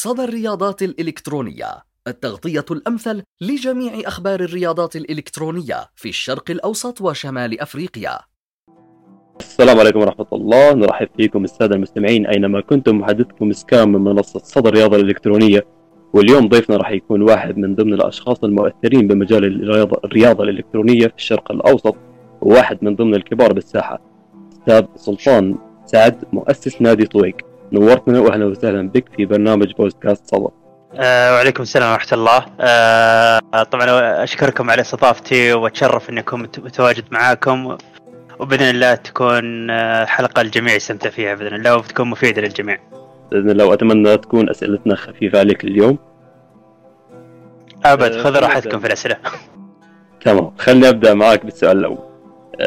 صدى الرياضات الإلكترونية التغطية الأمثل لجميع أخبار الرياضات الإلكترونية في الشرق الأوسط وشمال أفريقيا. السلام عليكم ورحمة الله. نرحب فيكم السادة المستمعين أينما كنتم. محدثكم سكام من منصة صدى الرياضة الإلكترونية. واليوم ضيفنا راح يكون واحد من ضمن الأشخاص المؤثرين بمجال الرياضة, الرياضة الإلكترونية في الشرق الأوسط وواحد من ضمن الكبار بالساحة أستاذ سلطان سعد مؤسس نادي طويق. نورتنا واهلا وسهلا بك في برنامج بودكاست صدى. أه وعليكم السلام ورحمة الله. أه طبعا أشكركم على استضافتي وأتشرف أني أكون متواجد معاكم. وبإذن الله تكون آه، حلقة الجميع يستمتع فيها بإذن الله وتكون مفيدة للجميع. بإذن الله وأتمنى تكون أسئلتنا خفيفة عليك اليوم. أبد خذ راحتكم في الأسئلة. تمام خليني أبدأ معك بالسؤال الأول. آه،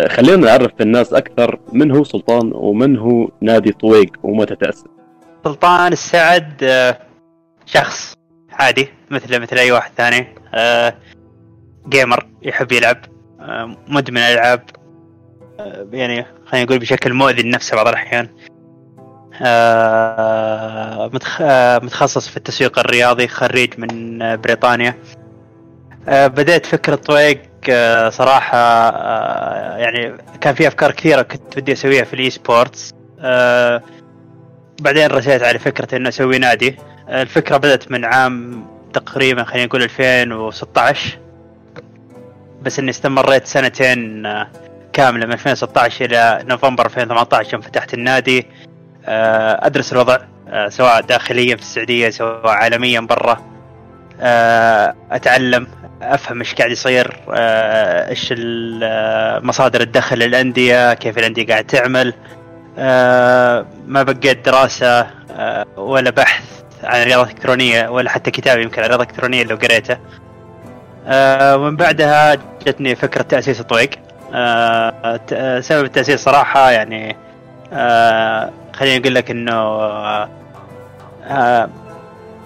خلينا نعرف الناس أكثر من هو سلطان ومن هو نادي طويق ومتى تأسس. سلطان السعد آه، شخص عادي مثل مثل أي واحد ثاني. جيمر يحب يلعب مدمن ألعاب يعني خلينا نقول بشكل مؤذي لنفسه بعض الأحيان. آه، آه، متخصص في التسويق الرياضي خريج من بريطانيا. آه، بدأت فكرة طويق صراحة يعني كان في أفكار كثيرة كنت بدي أسويها في ال esports بعدين رسيت على فكرة إنه أسوي نادي. الفكرة بدأت من عام تقريبا خلينا نقول 2016 بس إني استمريت سنتين كاملة من 2016 إلى نوفمبر 2018 يوم فتحت النادي. آه، أدرس الوضع آه، سواء داخليا في السعودية سواء عالميا برا. آه، أتعلم أفهم إيش قاعد يصير إيش مصادر الدخل للأندية كيف الأندية قاعد تعمل. ما بقيت دراسة ولا بحث عن الرياضه الالكترونيه ولا حتى كتاب يمكن عن الرياضه الالكترونيه لو قريته. ومن بعدها جتني فكرة تأسيس طويق آه سبب التأسيس صراحة يعني آه خليني أقول لك آه آه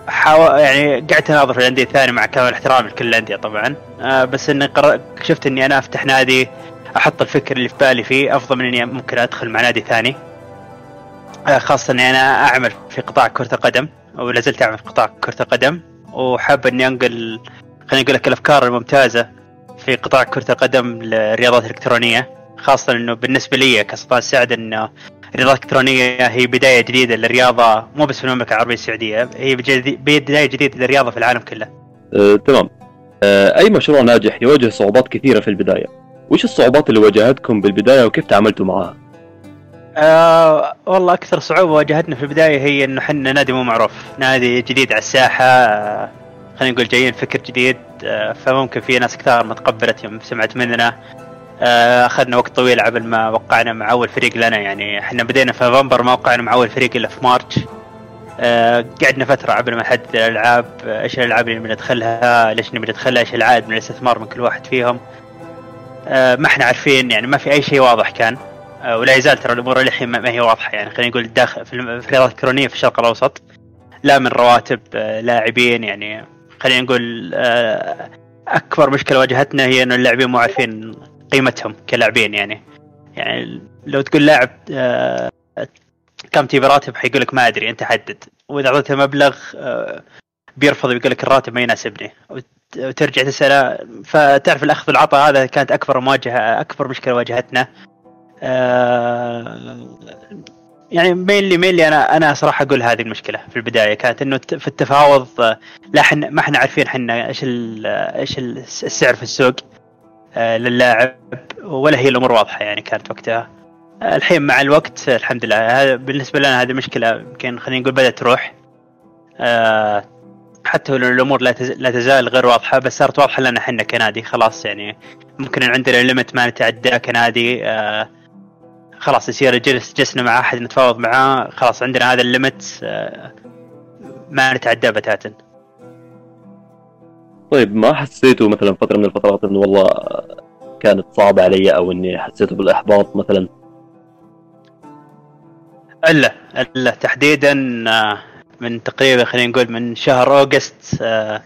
حاول يعني قعدت اناظر في الأندية الثانية مع كامل احترامي لكل الأندية طبعا. آه بس إني قرر... شفت إني أنا أفتح نادي أحط الفكر اللي في بالي فيه أفضل من إني ممكن أدخل مع نادي ثاني. آه خاصة إني أنا أعمل في قطاع كرة القدم ولا زلت أعمل في قطاع كرة القدم وحاب إني أنقل خليني أقول لك الأفكار الممتازة في قطاع كرة القدم للرياضات الإلكترونية خاصة أنه بالنسبة لي كسلطان سعد أنه الرياضات الإلكترونية هي بداية جديدة للرياضة مو بس في المملكة العربية السعودية هي بداية جديدة للرياضة في العالم كله. أه، تمام. أه، أي مشروع ناجح يواجه صعوبات كثيرة في البداية؟ وش الصعوبات اللي واجهتكم بالبداية وكيف تعاملتوا معها؟ آه والله أكثر صعوبة واجهتنا في البداية هي إنه حنا نادي مو معروف نادي جديد على الساحة آه خلينا نقول جايين فكر جديد آه، فممكن في ناس كثار ما تقبلت يوم سمعت مننا. آه، أخذنا وقت طويل قبل ما وقعنا مع أول فريق لنا. يعني إحنا بدينا في نوفمبر ما وقعنا مع أول فريق إلا في مارتش آه، قعدنا فترة قبل ما نحدد الألعاب إيش الألعاب اللي بندخلها ليش نبي ندخلها إيش العائد من الاستثمار من كل واحد فيهم. ما إحنا عارفين يعني ما في أي شيء واضح كان. ولا يزال ترى الأمور للحين ما هي واضحة. يعني خلينا نقول داخل في الرياضات الالكترونيه في الشرق الأوسط لا من رواتب لاعبين. يعني خلينا نقول آه، أكبر مشكلة واجهتنا هي إنه اللاعبين مو عارفين قيمتهم كلاعبين يعني. يعني لو تقول لاعب آه، كم تبي راتب حيقول لك ما أدري أنت حدد. وإذا أعطيته مبلغ آه، بيرفض يقول لك الراتب ما يناسبني. وترجع تسأله فتعرف الأخذ والعطاء هذا كانت أكبر مواجهة أكبر مشكلة واجهتنا. يعني مينلي مينلي أنا أنا صراحة أقول هذه المشكلة في البداية. كانت إنه في التفاوض لا حنا ما إحنا عارفين إحنا إيش إيش السعر في السوق. آه، للاعب ولا هي الأمور واضحة يعني كانت وقتها. الحين مع الوقت الحمد لله. هذا بالنسبة لنا هذه المشكلة يمكن خلينا نقول بدأت تروح. آه، حتى لو الأمور لا تزال غير واضحة بس صارت واضحة لنا إحنا كنادي. خلاص يعني ممكن عندنا ليمت ما نتعداه كنادي. آه خلاص يصير جلس جلسنا مع أحد نتفاوض معاه. خلاص عندنا هذا الليمت آه، ما نتعداه بتاتا. طيب ما حسيتوا مثلا فترة من الفترات إنه والله كانت صعبة علي أو إني حسيتوا بالإحباط مثلا؟ إلا إلا تحديدا آه، من تقريبا خلينا نقول من شهر أوغست آه،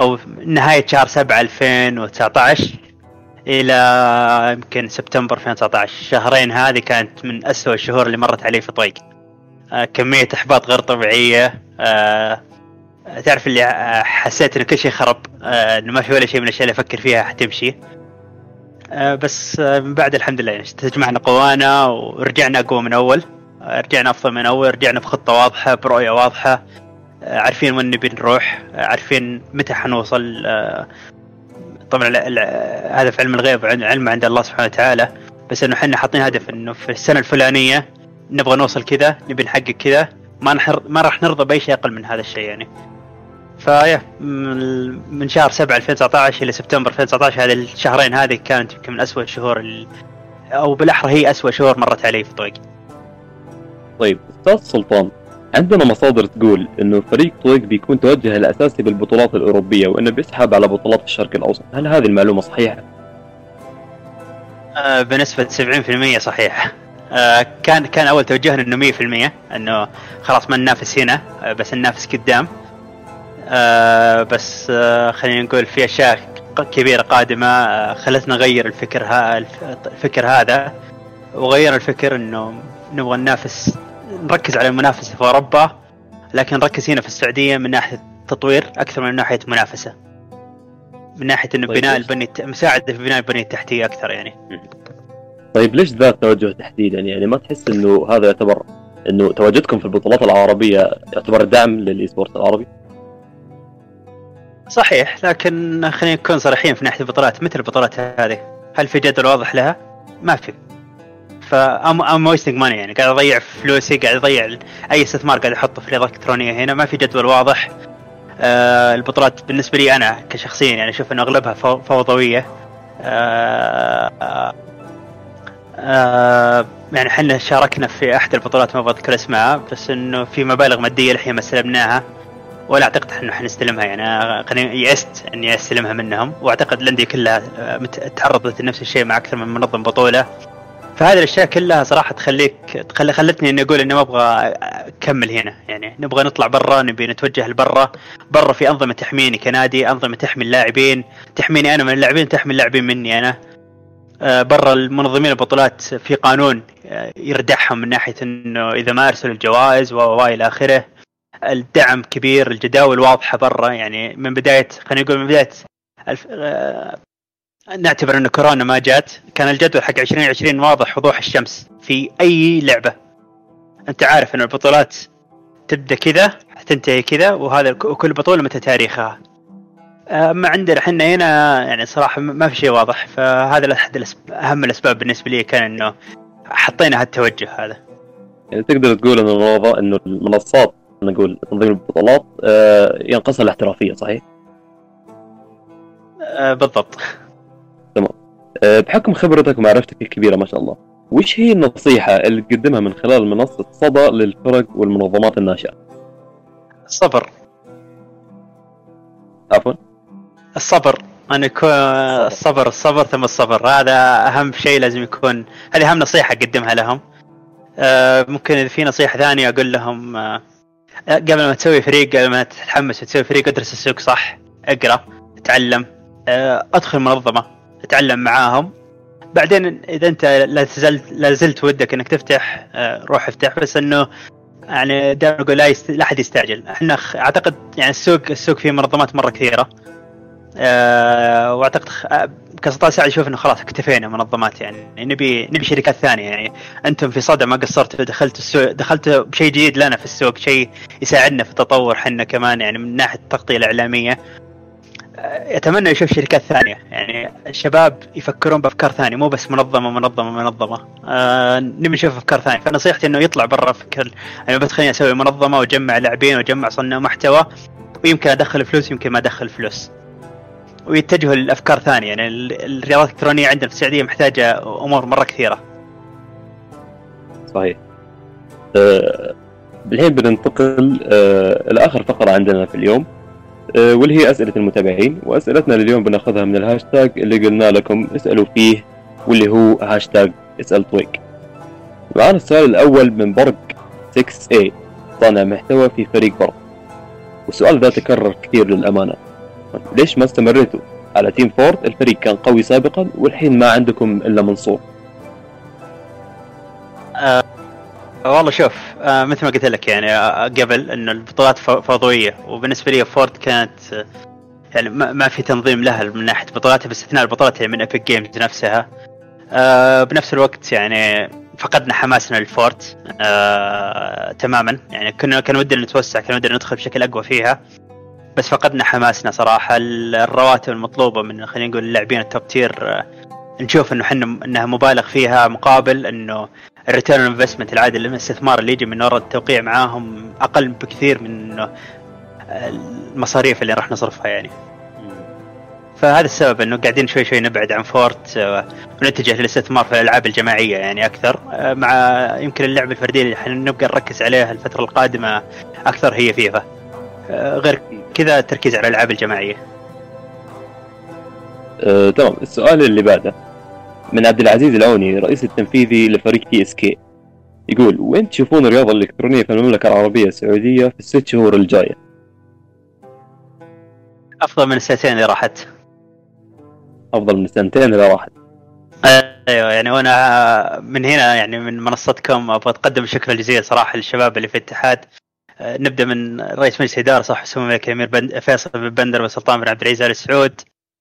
أو نهاية شهر 7 2019 إلى يمكن سبتمبر 2019 الشهرين هذه كانت من أسوأ الشهور اللي مرت علي في طريق آه كمية إحباط غير طبيعية آه تعرف اللي آه، حسيت إنه كل شيء خرب آه، إنه ما في ولا شيء من الأشياء اللي أفكر فيها حتمشي. آه، بس من بعد الحمد لله يعني تجمعنا قوانا ورجعنا أقوى من أول. رجعنا أفضل من أول رجعنا بخطة واضحة برؤية واضحة. عارفين وين نبي نروح عارفين متى حنوصل طبعا هذا في علم الغيب علم عند الله سبحانه وتعالى. بس إنه إحنا حاطين هدف إنه في السنة الفلانية نبغى نوصل كذا نبي نحقق كذا. ما نحر ما راح نرضى بأي شيء أقل من هذا الشيء يعني. فيا من شهر 7 2019 إلى سبتمبر 2019 هذه الشهرين هذه كانت يمكن من اسوء الشهور ال... أو بالأحرى هي اسوء شهور مرت علي في طريقي طيب أستاذ سلطان عندنا مصادر تقول إنه فريق طويق بيكون توجه الأساسي بالبطولات الأوروبية وإنه بيسحب على بطولات الشرق الأوسط، هل هذه المعلومة صحيحة؟ آه، بنسبة 70% صحيح. آه، كان كان أول توجهنا إنه 100% إنه خلاص ما ننافس هنا آه، بس ننافس قدام. آه، بس آه، خلينا نقول في أشياء ق- كبيرة قادمة آه، خلتنا نغير الفكر ها الف- الفكر هذا وغير الفكر إنه نبغى ننافس نركز على المنافسة في أوروبا لكن نركز هنا في السعودية من ناحية تطوير أكثر من ناحية منافسة من ناحية إنه طيب، بناء ليش؟ البنية مساعدة في بناء البنية التحتية أكثر يعني طيب ليش ذا التوجه تحديدا؟ يعني ما تحس إنه هذا يعتبر إنه تواجدكم في البطولات العربية يعتبر دعم لل esport العربي؟ صحيح لكن خلينا نكون صريحين في ناحية البطولات. مثل البطولات هذه؟ هل في جدول واضح لها؟ ما في. ف I'm wasting money يعني. قاعد أضيع فلوسي قاعد أضيع أي استثمار قاعد أحطه في الرياضه الإلكترونية هنا. ما في جدول واضح. آه البطولات بالنسبة لي أنا كشخصيا يعني أشوف انه أغلبها فو- فوضوية. آه آه آه يعني إحنا شاركنا في أحد البطولات ما بذكر اسمها بس إنه في مبالغ مادية لحين ما استلمناها. ولا أعتقد إنه حنستلمها. يعني يأست إني أستلمها منهم وأعتقد الانديه كلها آه، تعرضت لنفس الشيء مع أكثر من منظم بطولة. فهذه الأشياء كلها صراحة تخليك تخلي خلتني إني أقول إني ما أبغى أكمل هنا. يعني نبغى نطلع برا نبي نتوجه لبرا. برا في أنظمة تحميني كنادي أنظمة تحمي اللاعبين. تحميني أنا من اللاعبين تحمي اللاعبين مني أنا. آه، برا المنظمين البطولات في قانون آه، يردعهم من ناحية إنه إذا ما أرسلوا الجوائز و إلى آخره. الدعم كبير الجداول واضحة برا. يعني من بداية خلينا نقول من بداية الف... آه... نعتبر إن كورونا ما جات. كان الجدول حق 2020 واضح وضوح الشمس في أي لعبة. أنت عارف إن البطولات تبدأ كذا حتنتهي كذا وهذا وكل بطولة متى تاريخها. اما عندنا إحنا هنا يعني صراحة ما في شيء واضح. فهذا احد أهم الأسباب بالنسبة لي كان إنه حطينا هالتوجه هذا. يعني تقدر تقول المنظ- إنه المنصات نقول تنظيم البطولات آه، ينقصها الاحترافية صحيح؟ آه، بالضبط. آه، بحكم خبرتك ومعرفتك الكبيرة ما شاء الله وش هي النصيحة اللي تقدمها من خلال منصة صدى للفرق والمنظمات الناشئة؟ الصبر. عفوا. الصبر. أن يكون الصبر الصبر ثم الصبر. هذا أهم شيء لازم يكون هذه أهم نصيحة اقدمها لهم. ممكن إذا في نصيحة ثانية أقول لهم قبل ما تسوي فريق قبل ما تتحمس وتسوي فريق ادرس السوق صح؟ اقرأ اتعلم آه، ادخل منظمة اتعلم معاهم. بعدين إذا أنت لا زلت لا زلت ودك إنك تفتح آه، روح افتح. بس إنه يعني دائما أقول لا أحد يستعجل. إحنا أعتقد يعني السوق السوق فيه منظمات مرة كثيرة. أه واعتقد. آه، كسلطان سعد يشوف إنه خلاص اكتفينا منظمات يعني نبي نبي شركات ثانية يعني أنتم في صدى ما قصرتوا دخلتوا السوق دخلتوا بشيء جديد لنا في السوق شيء يساعدنا في التطور حنا كمان يعني من ناحية التغطية الإعلامية. آه، يتمنى يشوف شركات ثانية يعني الشباب يفكرون بأفكار ثانية مو بس منظمة منظمة منظمة. آه نبي نشوف أفكار ثانية. فنصيحتي إنه يطلع برا فكر أنا بس خليني أسوي منظمة وأجمع لاعبين وأجمع صناع محتوى ويمكن أدخل فلوس يمكن ما أدخل فلوس. ويتجهوا لافكار ثانية. يعني ال- الرياضات الإلكترونية عندنا في السعودية محتاجة أمور مرة كثيرة. صحيح. آه، الحين بننتقل آه، لاخر فقرة عندنا في اليوم آه، واللي هي أسئلة المتابعين. وأسئلتنا لليوم بناخذها من الهاشتاج اللي قلنا لكم اسألوا فيه واللي هو هاشتاج اسأل طويق معنا السؤال الأول من برق 6A صانع محتوى في فريق برق والسؤال ذا تكرر كثير للأمانة. ليش ما استمريتوا؟ على team Fort الفريق كان قوي سابقا والحين ما عندكم إلا منصور. والله شوف آه مثل ما قلت لك يعني آه قبل انه البطولات فوضويه وبالنسبة لي Fort كانت آه يعني ما, في تنظيم لها من ناحية بطولاتها باستثناء البطولات يعني من Epic Games نفسها. آه بنفس الوقت يعني فقدنا حماسنا لل Fort آه تماما. يعني كنا كان ودنا نتوسع كان ودنا ندخل بشكل أقوى فيها. بس فقدنا حماسنا صراحة. الرواتب المطلوبة من خلينا نقول اللاعبين ال top tier آه نشوف إنه إحنا إنها مبالغ فيها مقابل إنه ال return investment العادي الاستثمار اللي يجي من وراء التوقيع معاهم أقل بكثير من إنه المصاريف اللي راح نصرفها يعني. فهذا السبب إنه قاعدين شوي شوي نبعد عن Fort آه، ونتجه للاستثمار في الألعاب الجماعية يعني أكثر. آه، مع يمكن اللعبه الفرديه اللي نبقى نركز عليها الفترة القادمة أكثر هي فيفا. آه، غير كذا التركيز على الألعاب الجماعية. أه، تمام. السؤال اللي بعده من عبد العزيز العوني رئيس التنفيذي لفريق TSK يقول وين تشوفون الرياضة الإلكترونية في المملكة العربية السعودية في الست شهور الجاية؟ أفضل من السنتين اللي راحت. أفضل من السنتين اللي راحت. أيوه يعني وأنا من هنا يعني من منصتكم أبغى اقدم الشكر الجزيل صراحة للشباب اللي في الاتحاد. نبدأ من رئيس مجلس إدارة صح سمو الملك الامير بند... فيصل بن بندر وسلطان بن عبد العزيز آل سعود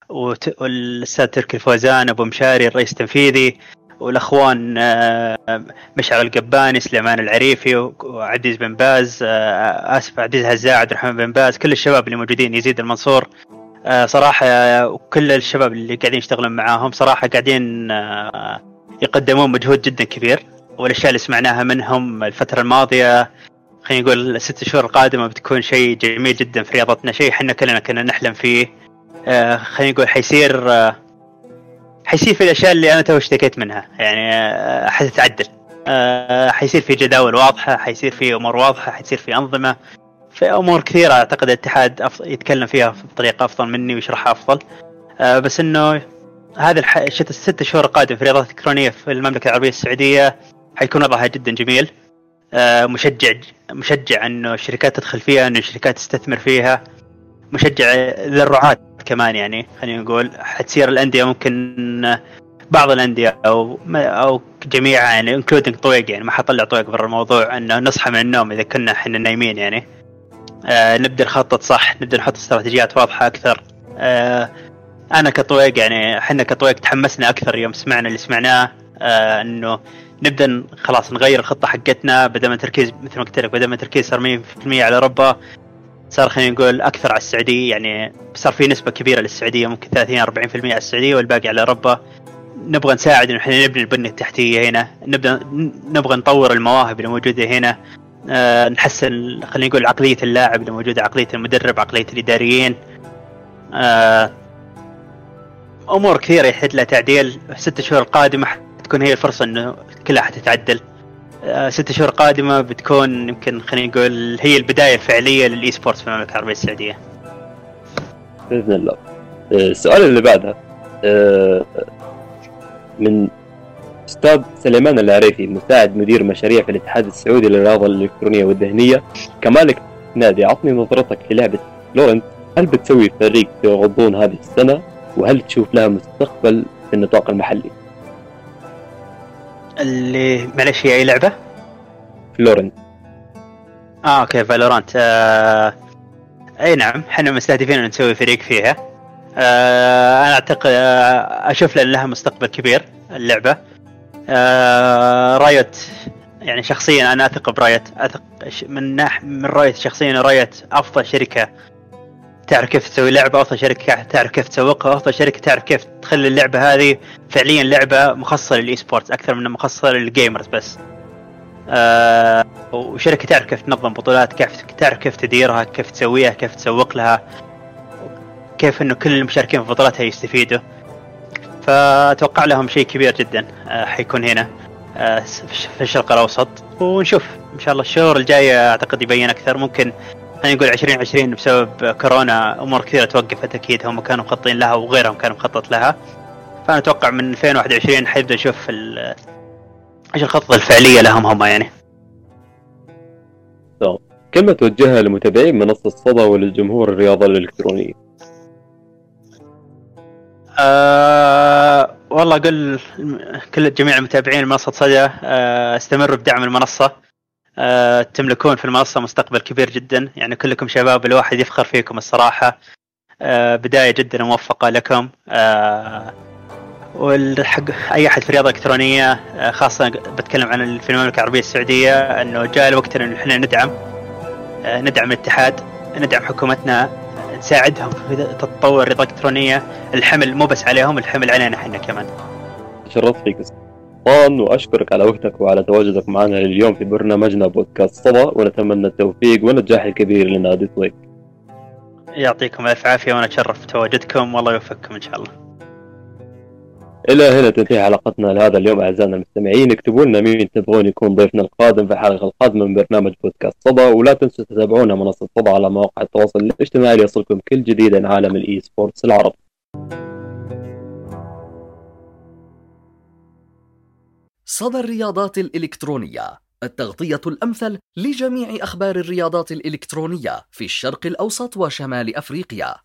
والأستاذ تركي الفوزان أبو مشاري الرئيس التنفيذي والأخوان أه، مشعل القباني سليمان العريفي وعبد بن باز أه، آسف عبد هزاع عبد الرحمن بن باز كل الشباب اللي موجودين يزيد المنصور. آه، صراحة وكل الشباب اللي قاعدين يشتغلون معاهم صراحة قاعدين آه، يقدمون مجهود جدا كبير. والأشياء اللي سمعناها منهم الفترة الماضية خلينا نقول الست شهور القادمة بتكون شيء جميل جدا في رياضتنا شيء إحنا كلنا كنا نحلم فيه. آه، خلينا نقول حيصير حيصير في الأشياء اللي أنا تو اشتكيت منها. يعني حتتعدل. حيصير في جداول واضحة حيصير في أمور واضحة حيصير في أنظمة في أمور كثيرة أعتقد الاتحاد يتكلم فيها بطريقة أفضل مني ويشرحها أفضل. آه بس إنه هذا الح... الست شهور القادمة في الرياضات الالكترونيه في المملكة العربية السعودية حيكون وضعها جدا جميل. آه مشجع مشجع إنه الشركات تدخل فيها إنه الشركات تستثمر فيها. مشجع للرعاة كمان يعني خلينا نقول. حتصير الأندية ممكن بعض الأندية أو أو جميعها يعني انكلودنج طويق يعني ما حطلع طويق برا الموضوع إنه نصحى من النوم إذا كنا إحنا نايمين يعني. آه نبدأ نخطط صح نبدأ نحط استراتيجيات واضحة أكثر. آه أنا كطويق يعني إحنا كطويق تحمسنا أكثر يوم سمعنا اللي سمعناه آه إنه نبدأ خلاص نغير الخطة حقتنا بدل ما تركيز مثل ما قلت لك بدل ما تركيز صار 100% على أوروبا صار خلينا نقول أكثر على السعودية. يعني صار في نسبة كبيرة للسعودية ممكن 30 40% على السعودية والباقي على أوروبا. نبغى نساعد انه إحنا نبني البنيه التحتية هنا نبدأ نبغى نطور المواهب اللي موجودة هنا آه، نحسن خلينا نقول عقلية اللاعب اللي موجودة عقلية المدرب عقلية الإداريين. آه، أمور كثيرة يحتاج لها تعديل. الست شهور القادمه تكون هي الفرصة إنه كلها حتتعدل. آه، ست شهور قادمة بتكون يمكن خلينا نقول هي البداية الفعلية لل esports في المملكة العربية السعودية. بإذن الله. السؤال اللي بعده من أستاذ سليمان العريفي مساعد مدير مشاريع في الاتحاد السعودي للرياضة الإلكترونية والذهنية. كمالك نادي عطني نظرتك للعبة Valorant. هل بتسوي فريق في غضون هذه السنة؟ وهل تشوف لها مستقبل في النطاق المحلي؟ اللي معلش هي أي لعبة؟ Valorant. آه okay Valorant. آه... أي نعم إحنا مستهدفين أن نسوي فريق فيها. آه أنا أعتقد آه أشوف لها مستقبل كبير اللعبة. آه Riot يعني شخصيا أنا أثق ب Riot أثق من ناح من Riot شخصيا Riot أفضل شركة تعرف كيف تسوي لعبة أفضل شركة تعرف كيف تسوقها أفضل شركة تعرف كيف تخلي اللعبة هذه فعليا لعبة مخصصة لل esports أكثر من مخصصة لل gamers بس. آه وشركة تعرف كيف تنظم بطولات كيف تعرف كيف تديرها كيف تسويها كيف تسوق لها كيف إنه كل المشاركين في بطولاتها يستفيدوا. فأتوقع لهم شيء كبير جدا آه، حيكون هنا آه، في الشرق الأوسط. ونشوف إن شاء الله الشهور الجاية أعتقد يبين أكثر. ممكن خلينا نقول 2020 بسبب كورونا أمور كثيرة توقفت أكيد هم كانوا مخططين لها وغيرهم كانوا مخطط لها. فأنا أتوقع من 2021 حيبدأ نشوف إيش الخطه الفعلية لهم هم يعني. كلمة توجهها لمتابعين منصة صدى وللجمهور الرياضة الإلكترونية. أه والله أقول كل جميع المتابعين منصه صدى أه استمروا بدعم المنصة. آه، تملكون في المنصة مستقبل كبير جدا. يعني كلكم شباب الواحد يفخر فيكم الصراحة. آه، بداية جدا موفقة لكم. آه، والحق أي أحد في الرياضة الإلكترونية خاصة بتكلم عن في المملكه العربيه السعودية إنه جاء الوقت إن إحنا ندعم ندعم الاتحاد ندعم حكومتنا نساعدهم في تطور الرياضة الإلكترونية. الحمل مو بس عليهم الحمل علينا إحنا كمان. تشرفت فيك. سلطان وأشكرك على وقتك وعلى تواجدك معنا اليوم في برنامجنا بودكاست صدى ونتمنى التوفيق والنجاح الكبير لنادي طويق يعطيكم ألف عافية وأنا أتشرف بتواجدكم والله يوفقكم إن شاء الله. إلى هنا تنتهي حلقتنا لهذا اليوم أعزائنا المستمعين اكتبوا لنا مين تبغون يكون ضيفنا القادم في الحلقة القادمة من برنامج بودكاست صدى ولا تنسوا تتابعونا منصة صدى على مواقع التواصل الاجتماعي ليصلكم كل جديد عن عالم ال esports العربي. صدى الرياضات الإلكترونية التغطية الأمثل لجميع أخبار الرياضات الإلكترونية في الشرق الأوسط وشمال أفريقيا.